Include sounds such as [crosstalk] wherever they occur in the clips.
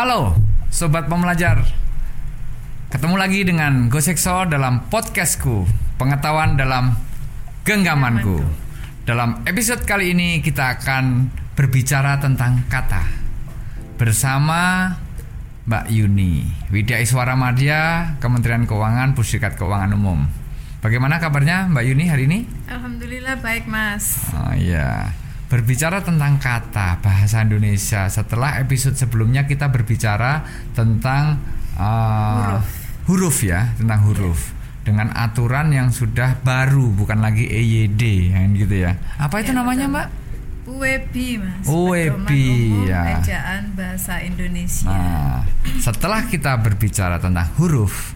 Halo, sobat pembelajar. Ketemu lagi dengan Gosekso dalam podcastku, pengetahuan dalam genggamanku. Dalam episode kali ini kita akan berbicara tentang kata bersama Mbak Yuni, Widya Iswara Madya, Kementerian Keuangan, Pusdikat Keuangan Umum. Bagaimana kabarnya Mbak Yuni hari ini? Alhamdulillah baik mas. Oh iya. Berbicara tentang kata bahasa Indonesia setelah episode sebelumnya kita berbicara tentang uh, Huruf. huruf ya tentang huruf dengan aturan yang sudah baru bukan lagi EYD yang gitu ya. Apa itu Ya, namanya betul. Mbak? UEBI mas. UEB, ya. Ejaan Bahasa Indonesia. Nah, setelah kita berbicara tentang huruf,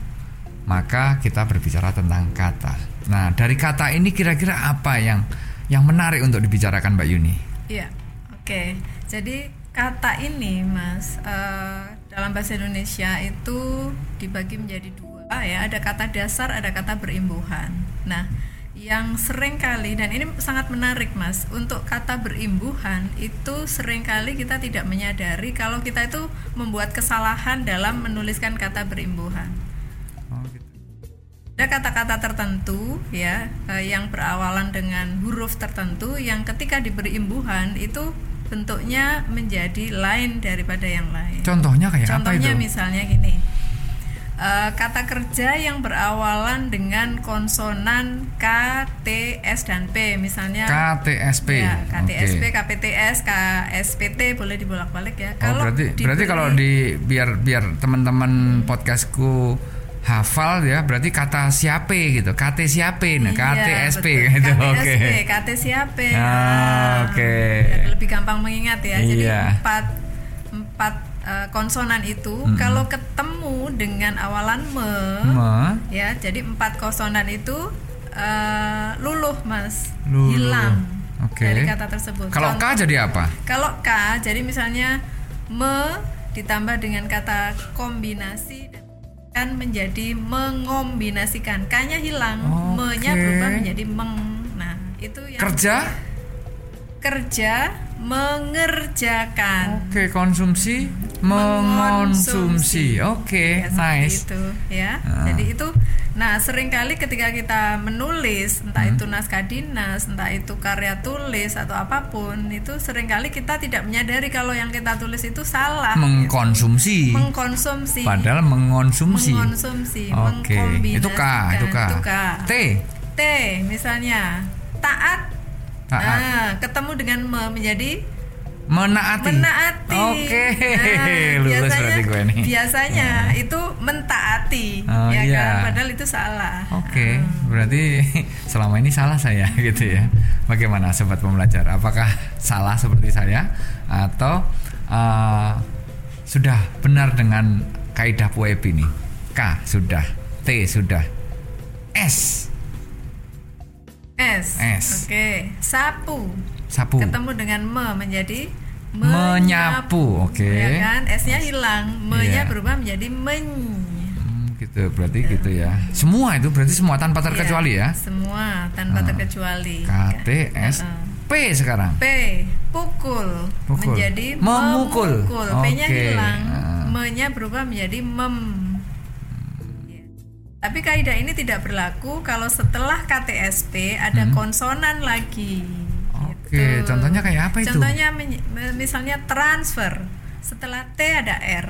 maka kita berbicara tentang kata. Nah, dari kata ini kira-kira apa yang yang menarik untuk dibicarakan Mbak Yuni? Iya. Oke. Jadi kata ini mas eh, dalam bahasa Indonesia itu dibagi menjadi dua ya. Ada kata dasar, ada kata berimbuhan. Nah. Yang sering kali dan ini sangat menarik mas untuk kata berimbuhan itu sering kali kita tidak menyadari kalau kita itu membuat kesalahan dalam menuliskan kata berimbuhan. Ada kata-kata tertentu ya eh, yang berawalan dengan huruf tertentu yang ketika diberi imbuhan itu bentuknya menjadi lain daripada yang lain. Contohnya kayak Contohnya apa itu? misalnya gini. eh, kata kerja yang berawalan dengan konsonan K, T, S dan P misalnya KTSP. Ya, KTSP, Oke. KPTS, KSPT boleh dibolak-balik ya. Oh, berarti berarti diberi- kalau di biar biar teman-teman podcastku hafal ya, berarti kata siapa gitu. KT siapa nah, Iya, KTSP betul. gitu. Oke. KT siapa? Ah, Nah, oke. biar lebih gampang mengingat ya. Jadi Iya. empat empat eh, konsonan itu kalau ketemu dengan awalan me, Me, ya, jadi empat konsonan itu eh, luluh mas, Luluh. hilang Oke. dari kata tersebut. kalau K jadi apa? kalau K, jadi misalnya me ditambah dengan kata kombinasi kan menjadi mengombinasikan. K-nya hilang, Oke. me-nya berubah menjadi meng. Nah, itu yang Kerja? kerja mengerjakan. Oke, konsumsi mengonsumsi. Oke, Ya, seperti nice. itu ya. Ah. Jadi itu nah sering kali ketika kita menulis entah Hmm. itu naskah dinas, entah itu karya tulis atau apa pun, itu sering kali kita tidak menyadari kalau yang kita tulis itu salah. Mengkonsumsi. Mengkonsumsi. Padahal mengonsumsi. Mengkonsumsi, Oke, itu K, itu K. Itu K. T. T misalnya taat. Taat. Nah, ketemu dengan me menjadi Menaati. menaati. Oke, Nah, [laughs] lulus biasanya, berarti gue nih. Biasanya itu mentaati, Oh, ya iya. kan? Padahal itu salah. Oke, Ah. berarti [laughs] selama ini salah saya [laughs] gitu ya. Bagaimana sobat pembelajar? Apakah salah seperti saya atau uh, sudah benar dengan kaidah WEB ini? K sudah, T sudah, S S. S. Oke, sapu. Sapu, Ketemu dengan me menjadi menyapu. Oke. Ya kan? S-nya hilang, me-nya Iya. berubah menjadi men. Hmm, gitu, berarti gitu ya. Semua itu berarti semua tanpa terkecuali ya. Semua tanpa Ah. terkecuali. K, T, S. P sekarang. P pukul, Pukul. menjadi Memukul. memukul. P-nya Oke. hilang, Ah. me-nya berubah menjadi mem. Ya. Tapi kaidah ini tidak berlaku kalau setelah KTSP ada konsonan lagi. Oke, Gitu. contohnya kayak apa itu? Contohnya misalnya transfer. Setelah T ada R.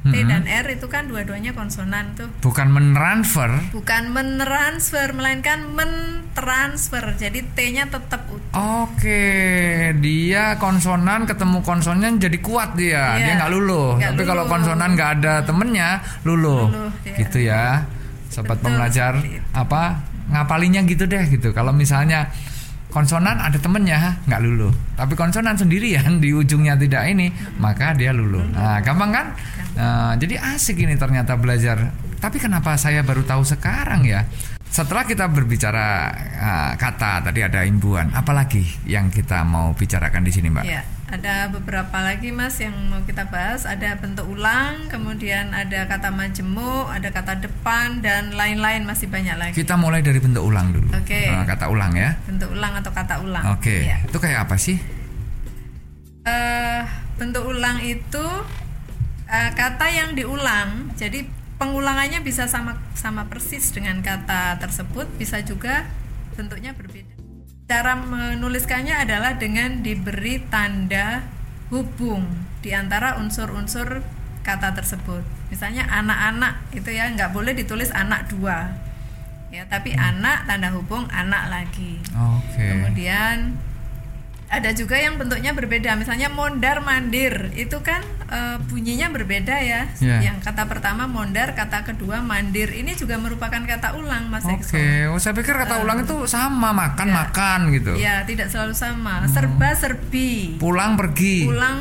T Hmm. dan R itu kan dua-duanya konsonan tuh. Bukan mentransfer. Bukan mentransfer melainkan mentransfer. Jadi T-nya tetap utuh. Oke, dia konsonan ketemu konsonan jadi kuat dia, Iya, dia nggak luluh. nggak Tapi kalau konsonan nggak ada temennya, luluh. Luluh dia. Gitu ya, sobat Betul, pembelajar. itu. Apa ngapalinya gitu deh gitu. Kalau misalnya konsonan ada temennya nggak luluh, tapi konsonan sendirian [laughs] di ujungnya tidak ini, maka dia luluh. Nah, gampang kan? Nah, jadi asik ini ternyata belajar. Tapi kenapa saya baru tahu sekarang ya? Setelah kita berbicara ah, kata tadi ada imbuhan, apalagi yang kita mau bicarakan di sini, Mbak? Ya, ada beberapa lagi Mas yang mau kita bahas. Ada bentuk ulang, kemudian ada kata majemuk, ada kata depan dan lain-lain masih banyak lagi. Kita mulai dari bentuk ulang dulu. Oke. Nah, kata ulang ya. Bentuk ulang atau kata ulang. Oke. Ya. Itu kayak apa sih? Eh, bentuk ulang itu uh, kata yang diulang. Jadi pengulangannya bisa sama sama persis dengan kata tersebut, bisa juga bentuknya berbeda. Cara menuliskannya adalah dengan diberi tanda hubung di antara unsur-unsur kata tersebut. Misalnya anak-anak itu ya nggak boleh ditulis anak dua, ya tapi hmm. anak tanda hubung anak lagi. Okay. Kemudian ada juga yang bentuknya berbeda misalnya mondar mandir itu kan e, bunyinya berbeda ya yeah. yang kata pertama mondar kata kedua mandir ini juga merupakan kata ulang mas Oke okay. oh saya pikir kata uh, ulang itu sama makan ya, makan gitu ya tidak selalu sama hmm. serba serbi pulang pergi pulang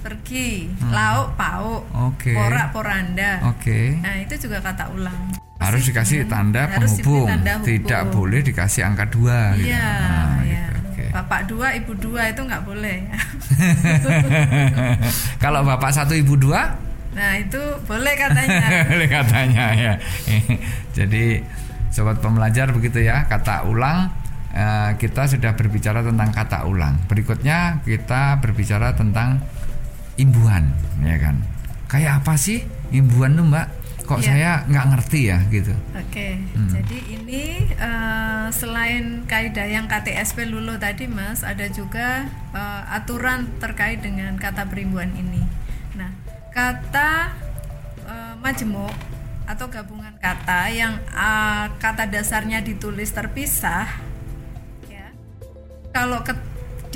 pergi hmm. lauk pauk okay. porak poranda oke okay. nah itu juga kata ulang harus dikasih tanda harus penghubung tanda tidak boleh dikasih angka dua gitu. iya gitu. nah, ya. Bapak dua ibu dua itu nggak boleh. [laughs] Kalau bapak satu ibu dua? Nah itu boleh katanya. [laughs] Boleh katanya ya. Jadi sobat pembelajar begitu ya kata ulang eh, kita sudah berbicara tentang kata ulang. Berikutnya kita berbicara tentang imbuhan ya kan? Kayak apa sih imbuhan tuh mbak kok ya. saya nggak ngerti ya gitu. Oke, okay. hmm. jadi ini uh, selain kaidah yang KTSP lulu tadi mas, ada juga uh, aturan terkait dengan kata perimbuhan ini. Nah, kata uh, majemuk atau gabungan kata yang uh, kata dasarnya ditulis terpisah, ya, kalau ke,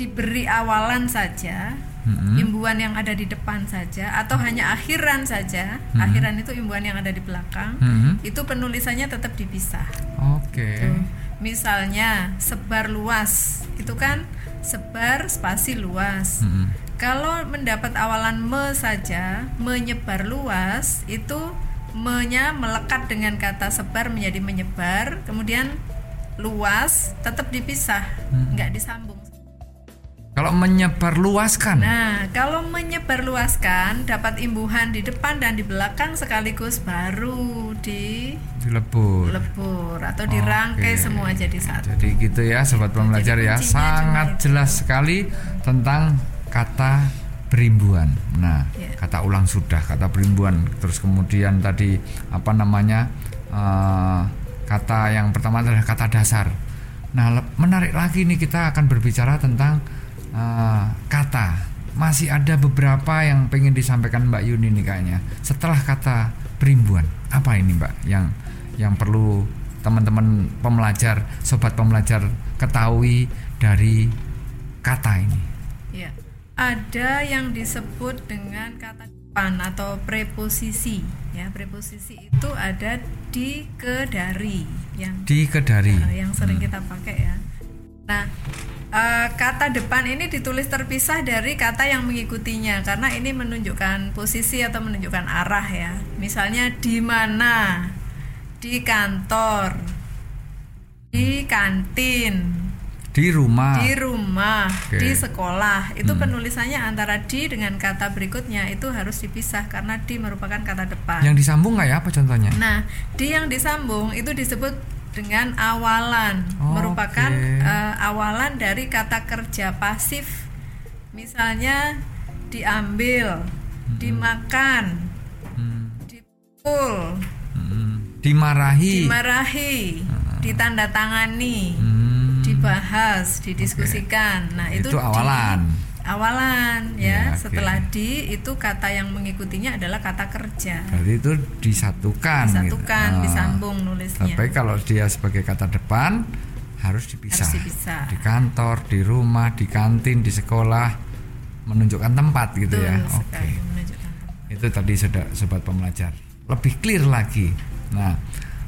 diberi awalan saja hmm. imbuhan yang ada di depan saja atau hanya akhiran saja hmm. akhiran itu imbuhan yang ada di belakang hmm. itu penulisannya tetap dipisah oke okay. Gitu. misalnya sebar luas itu kan sebar spasi luas hmm. kalau mendapat awalan me saja menyebar luas itu menya melekat dengan kata sebar menjadi menyebar kemudian luas tetap dipisah hmm. nggak disambung kalau menyebarluaskan. Nah, kalau menyebarluaskan dapat imbuhan di depan dan di belakang sekaligus baru di dilebur. Lebur atau dirangkai Oke. semua jadi satu. Jadi gitu ya sobat pembelajar ya, sangat jelas sekali tentang kata berimbuhan. Nah, ya. kata ulang sudah, kata berimbuhan. Terus kemudian tadi apa namanya? Uh, kata yang pertama adalah kata dasar. Nah, menarik lagi nih kita akan berbicara tentang uh, kata. Masih ada beberapa yang pengen disampaikan Mbak Yuni nih kayaknya. Setelah kata perimbuan apa ini Mbak yang yang perlu teman-teman pembelajar sobat pembelajar ketahui dari kata ini? Ya ada yang disebut dengan kata depan atau preposisi. Ya preposisi itu ada di kedari yang di kedari. uh, yang sering hmm. kita pakai ya. Nah uh, kata depan ini ditulis terpisah dari kata yang mengikutinya karena ini menunjukkan posisi atau menunjukkan arah ya. Misalnya di mana, di kantor, di kantin, di rumah, di rumah, okay. di sekolah. Itu hmm. penulisannya antara di dengan kata berikutnya itu harus dipisah karena di merupakan kata depan. Yang disambung nggak ya apa contohnya? Nah, di yang disambung itu disebut dengan awalan oh, merupakan okay. uh, awalan dari kata kerja pasif misalnya diambil hmm. dimakan hmm. dipukul hmm. dimarahi dimarahi hmm. ditandatangani hmm. dibahas didiskusikan okay. nah itu, itu awalan di, awalan ya, ya setelah di itu kata yang mengikutinya adalah kata kerja. Berarti itu disatukan disatukan gitu. disambung nulisnya. Tapi kalau dia sebagai kata depan harus dipisah. harus dipisah. di kantor di rumah di kantin di sekolah menunjukkan tempat gitu ya. Betul ya oke okay. itu tadi sudah sobat pembelajar. Lebih clear lagi. Nah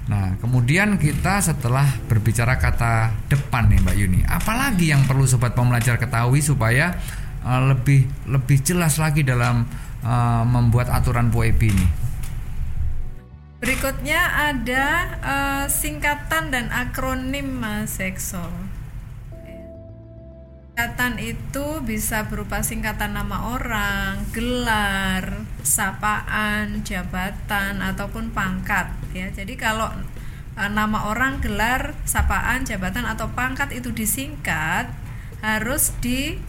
Nah, kemudian kita setelah berbicara kata depan nih Mbak Yuni, apalagi yang perlu sobat pembelajar ketahui supaya uh, lebih lebih jelas lagi dalam uh, membuat aturan PUEB ini. Berikutnya ada uh, singkatan dan akronim Mas Sekso. Singkatan itu bisa berupa singkatan nama orang, gelar, sapaan, jabatan ataupun pangkat ya. Jadi kalau nama orang, gelar, sapaan, jabatan atau pangkat itu disingkat harus di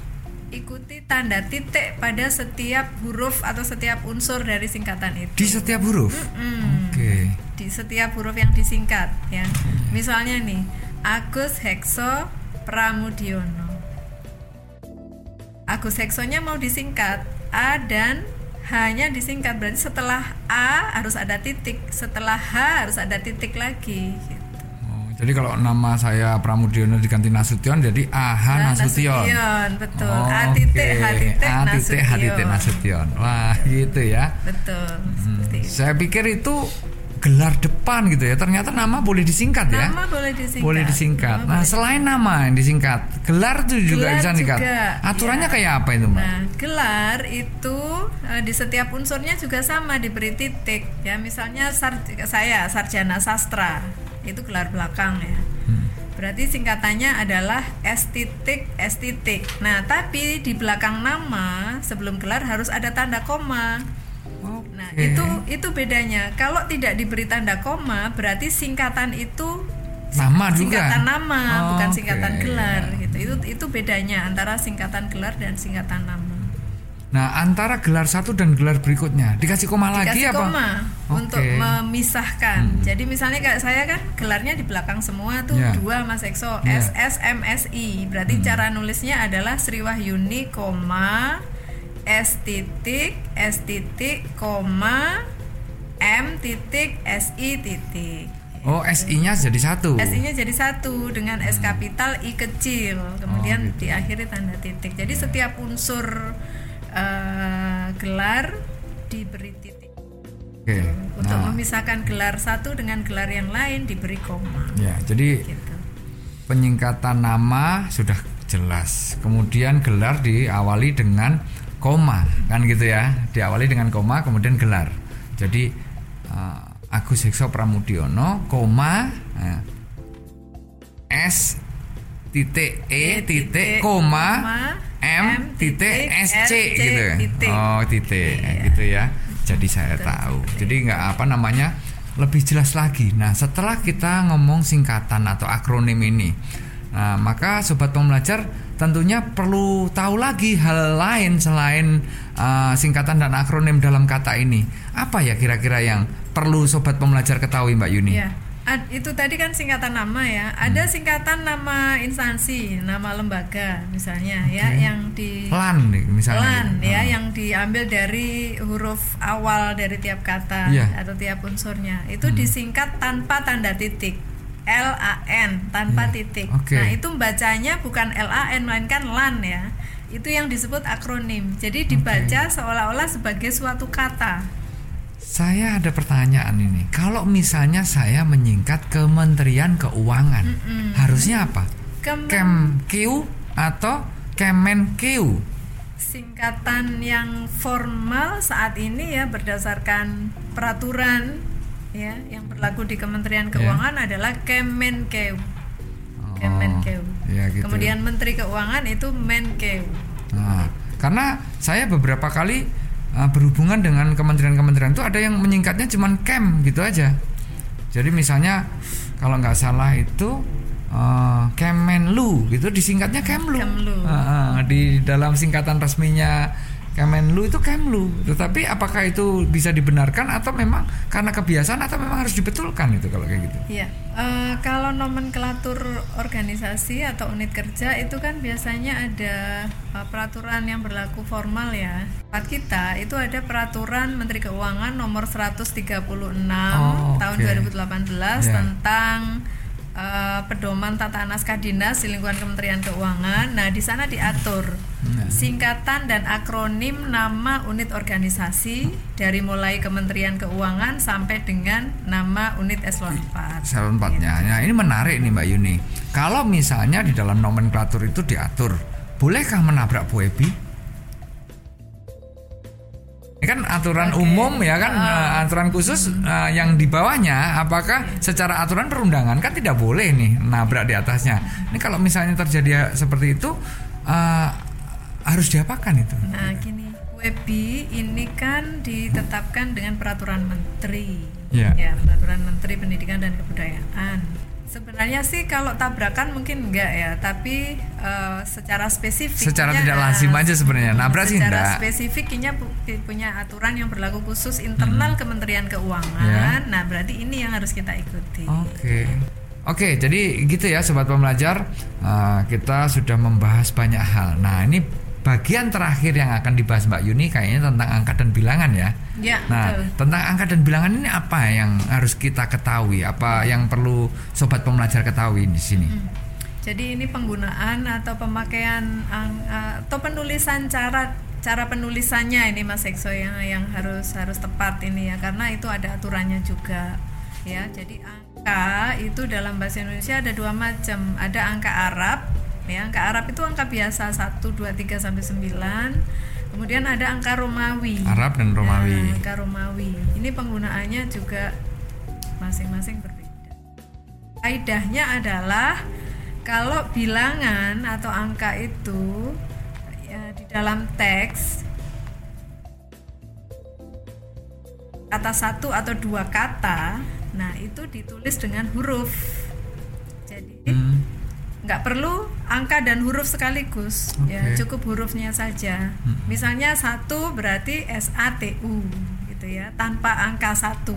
ikuti tanda titik pada setiap huruf atau setiap unsur dari singkatan itu. Di setiap huruf. Mm-mm. Oke. Di setiap huruf yang disingkat ya. Misalnya nih, Agus Hekso Pramudiono. Agus Heksonya mau disingkat A dan hanya disingkat berarti setelah A harus ada titik, setelah H harus ada titik lagi. gitu. Jadi kalau nama saya Pramudiono diganti Nasution jadi AH Nah, Nasution. Nasution, betul. Oh, A titik. H titik A titik H titik Nasution. Wah, gitu ya. Betul. Hmm. Saya pikir itu gelar depan gitu ya. Ternyata nama boleh disingkat ya. Nama boleh disingkat. Boleh disingkat. Nama Nah, boleh selain nama yang disingkat, gelar itu juga Gelar bisa disingkat. juga, Aturannya ya. kayak apa itu, Mbak? Nah, gelar itu eh, di setiap unsurnya juga sama diberi titik. Ya, misalnya sar- saya sarjana sastra, itu gelar belakang ya. Hmm. Berarti singkatannya adalah S titik S titik. Nah, tapi di belakang nama sebelum gelar harus ada tanda koma. Nah, Oke. itu itu bedanya. Kalau tidak diberi tanda koma, berarti singkatan itu Nama juga. singkatan nama, bukan Oke. singkatan gelar gitu. Itu itu bedanya antara singkatan gelar dan singkatan nama. Nah, antara gelar satu dan gelar berikutnya dikasih koma lagi Dikasih apa? koma untuk. Hmm. memisahkan. Jadi misalnya kayak saya kan gelarnya di belakang semua tuh Ya. dua Mas Ekso Ya. S S M S I. Berarti Hmm. cara nulisnya adalah Sri Wahyuni, koma S titik S titik koma M titik S I titik. Oh, SI-nya jadi satu. SI-nya jadi satu dengan S kapital I kecil, kemudian Oh, gitu. diakhiri tanda titik. Jadi setiap unsur eh, gelar diberi titik. Oke. Untuk Nah, memisahkan gelar satu dengan gelar yang lain diberi koma. ya, jadi Gitu. penyingkatan nama sudah jelas. Kemudian gelar diawali dengan koma, kan gitu ya. Diawali dengan koma kemudian gelar. Jadi eh, Agus Hekso Pramudiono, koma eh, S titik E titik koma M titik SC gitu. titik. Oh, titik Iya. gitu ya. Jadi saya tahu. Jadi nggak apa namanya lebih jelas lagi. Nah, setelah kita ngomong singkatan atau akronim ini, nah, maka sobat pembelajar tentunya perlu tahu lagi hal lain selain uh, singkatan dan akronim dalam kata ini. Apa ya kira-kira yang perlu sobat pembelajar ketahui, Mbak Yuni? Ya, ad- itu tadi kan singkatan nama ya. Hmm. Ada singkatan nama instansi, nama lembaga misalnya ya Oke. yang di Lan misalnya. Lan gitu. ya Oh. yang diambil dari huruf awal dari tiap kata Iya. atau tiap unsurnya itu Hmm. disingkat tanpa tanda titik L A N tanpa Iya. titik. Oke. Nah itu bacanya bukan L A N melainkan Lan ya. Itu yang disebut akronim. Jadi dibaca seolah-olah sebagai suatu kata. Saya ada pertanyaan ini. Kalau misalnya saya menyingkat Kementerian Keuangan, Mm-mm. harusnya apa? Kemen- Kemq atau Kemenkeu? singkatan yang formal saat ini ya berdasarkan peraturan ya yang berlaku di Kementerian Ya. Keuangan adalah Kemenkeu. Oh, Kemenkeu. ya gitu. Kemudian Menteri Keuangan itu Menkeu. Nah, karena saya beberapa kali uh, berhubungan dengan kementerian-kementerian itu ada yang menyingkatnya cuman Kem gitu aja. Jadi misalnya kalau nggak salah itu uh, Kemenlu gitu disingkatnya Kemlu. Kemlu. Uh, uh, di dalam singkatan resminya Kemenlu itu Kemlu. Tetapi apakah itu bisa dibenarkan atau memang karena kebiasaan atau memang harus dibetulkan itu kalau kayak gitu? Iya, eh, kalau nomenklatur organisasi atau unit kerja itu kan biasanya ada eh, peraturan yang berlaku formal ya. Tempat kita itu ada peraturan Menteri Keuangan nomor 136 Oh, tahun oke. 2018 Ya. tentang eh, pedoman tata naskah dinas di lingkungan Kementerian Keuangan. Nah, di sana diatur Nah. singkatan dan akronim nama unit organisasi dari mulai Kementerian Keuangan sampai dengan nama unit eselon 4. Salon empatnya. Nah, ini menarik nih Mbak Yuni. Kalau misalnya di dalam nomenklatur itu diatur, bolehkah menabrak Bu Ebi? Ini kan aturan Oke. umum ya kan, eh, aturan khusus eh, yang di bawahnya. Apakah secara aturan perundangan kan tidak boleh nih nabrak di atasnya. Ini kalau misalnya terjadi seperti itu, eh, harus diapakan itu? Nah, gini, WEBI ini kan ditetapkan dengan peraturan menteri. Iya. Ya, peraturan menteri pendidikan dan kebudayaan. Sebenarnya sih kalau tabrakan mungkin enggak ya, tapi uh, secara spesifik. Secara tidak lazim aja sebenarnya. Nabrak sih secara enggak. spesifiknya punya aturan yang berlaku khusus internal hmm. Kementerian Keuangan. Yeah. Nah, berarti ini yang harus kita ikuti. Oke. Okay. Oke, jadi gitu ya sobat pembelajar. Uh, kita sudah membahas banyak hal. Nah, ini bagian terakhir yang akan dibahas Mbak Yuni kayaknya tentang angka dan bilangan ya. Ya. Nah, betul. tentang angka dan bilangan ini apa yang harus kita ketahui? Apa yang perlu sobat pembelajar ketahui di sini? Hmm. Jadi ini penggunaan atau pemakaian atau penulisan cara cara penulisannya ini Mas Ekso yang yang harus harus tepat ini ya karena itu ada aturannya juga ya. Jadi angka itu dalam bahasa Indonesia ada dua macam, ada angka Arab ya angka Arab itu angka biasa 1 2 3 sampai 9 kemudian ada angka Romawi. Arab dan Romawi. nah, angka Romawi. Ini penggunaannya juga masing-masing berbeda. Kaidahnya adalah kalau bilangan atau angka itu ya, di dalam teks kata satu atau dua kata nah itu ditulis dengan huruf. Jadi hmm nggak perlu angka dan huruf sekaligus okay. ya cukup hurufnya saja hmm. misalnya satu berarti S A T U gitu ya tanpa angka satu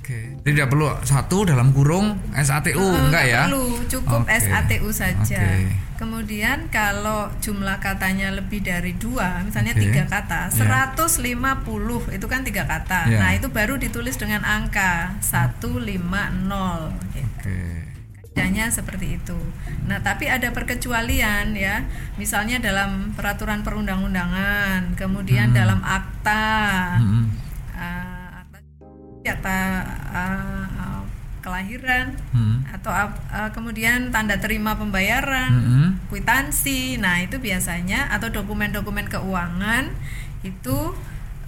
Oke, okay. tidak perlu satu dalam kurung SATU uh, enggak ya? Perlu, cukup okay. SATU saja. Okay. Kemudian kalau jumlah katanya lebih dari dua, misalnya okay. tiga kata, 150 yeah. itu kan tiga kata. Yeah. Nah itu baru ditulis dengan angka 150. Gitu. Okay bedanya seperti itu. Nah, tapi ada perkecualian ya. Misalnya dalam peraturan perundang-undangan, kemudian hmm. dalam akta, hmm. uh, akta, uh, kelahiran hmm. atau uh, kemudian tanda terima pembayaran, hmm. kwitansi. Nah, itu biasanya atau dokumen-dokumen keuangan itu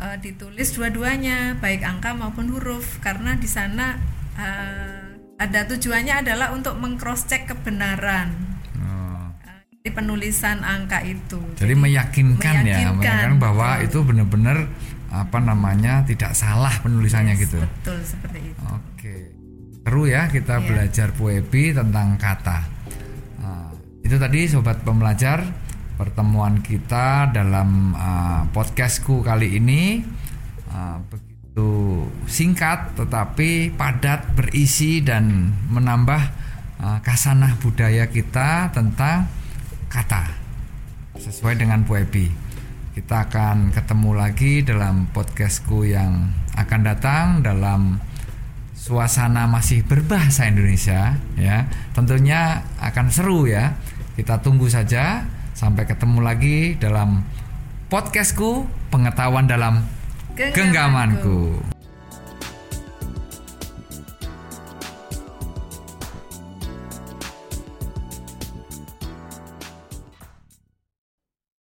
uh, ditulis dua-duanya, baik angka maupun huruf karena di sana uh, ada tujuannya adalah untuk mengcross check kebenaran oh. di penulisan angka itu. Jadi, Jadi meyakinkan, ya, meyakinkan bahwa betul. itu benar-benar apa namanya tidak salah penulisannya yes, gitu. Betul seperti itu. Oke, seru ya kita yeah. belajar puebi tentang kata. Nah, itu tadi sobat pembelajar pertemuan kita dalam uh, podcastku kali ini. Uh, itu singkat tetapi padat berisi dan menambah uh, kasanah budaya kita tentang kata sesuai dengan Puebi. Kita akan ketemu lagi dalam podcastku yang akan datang dalam suasana masih berbahasa Indonesia ya. Tentunya akan seru ya. Kita tunggu saja sampai ketemu lagi dalam podcastku pengetahuan dalam genggamanku. genggamanku.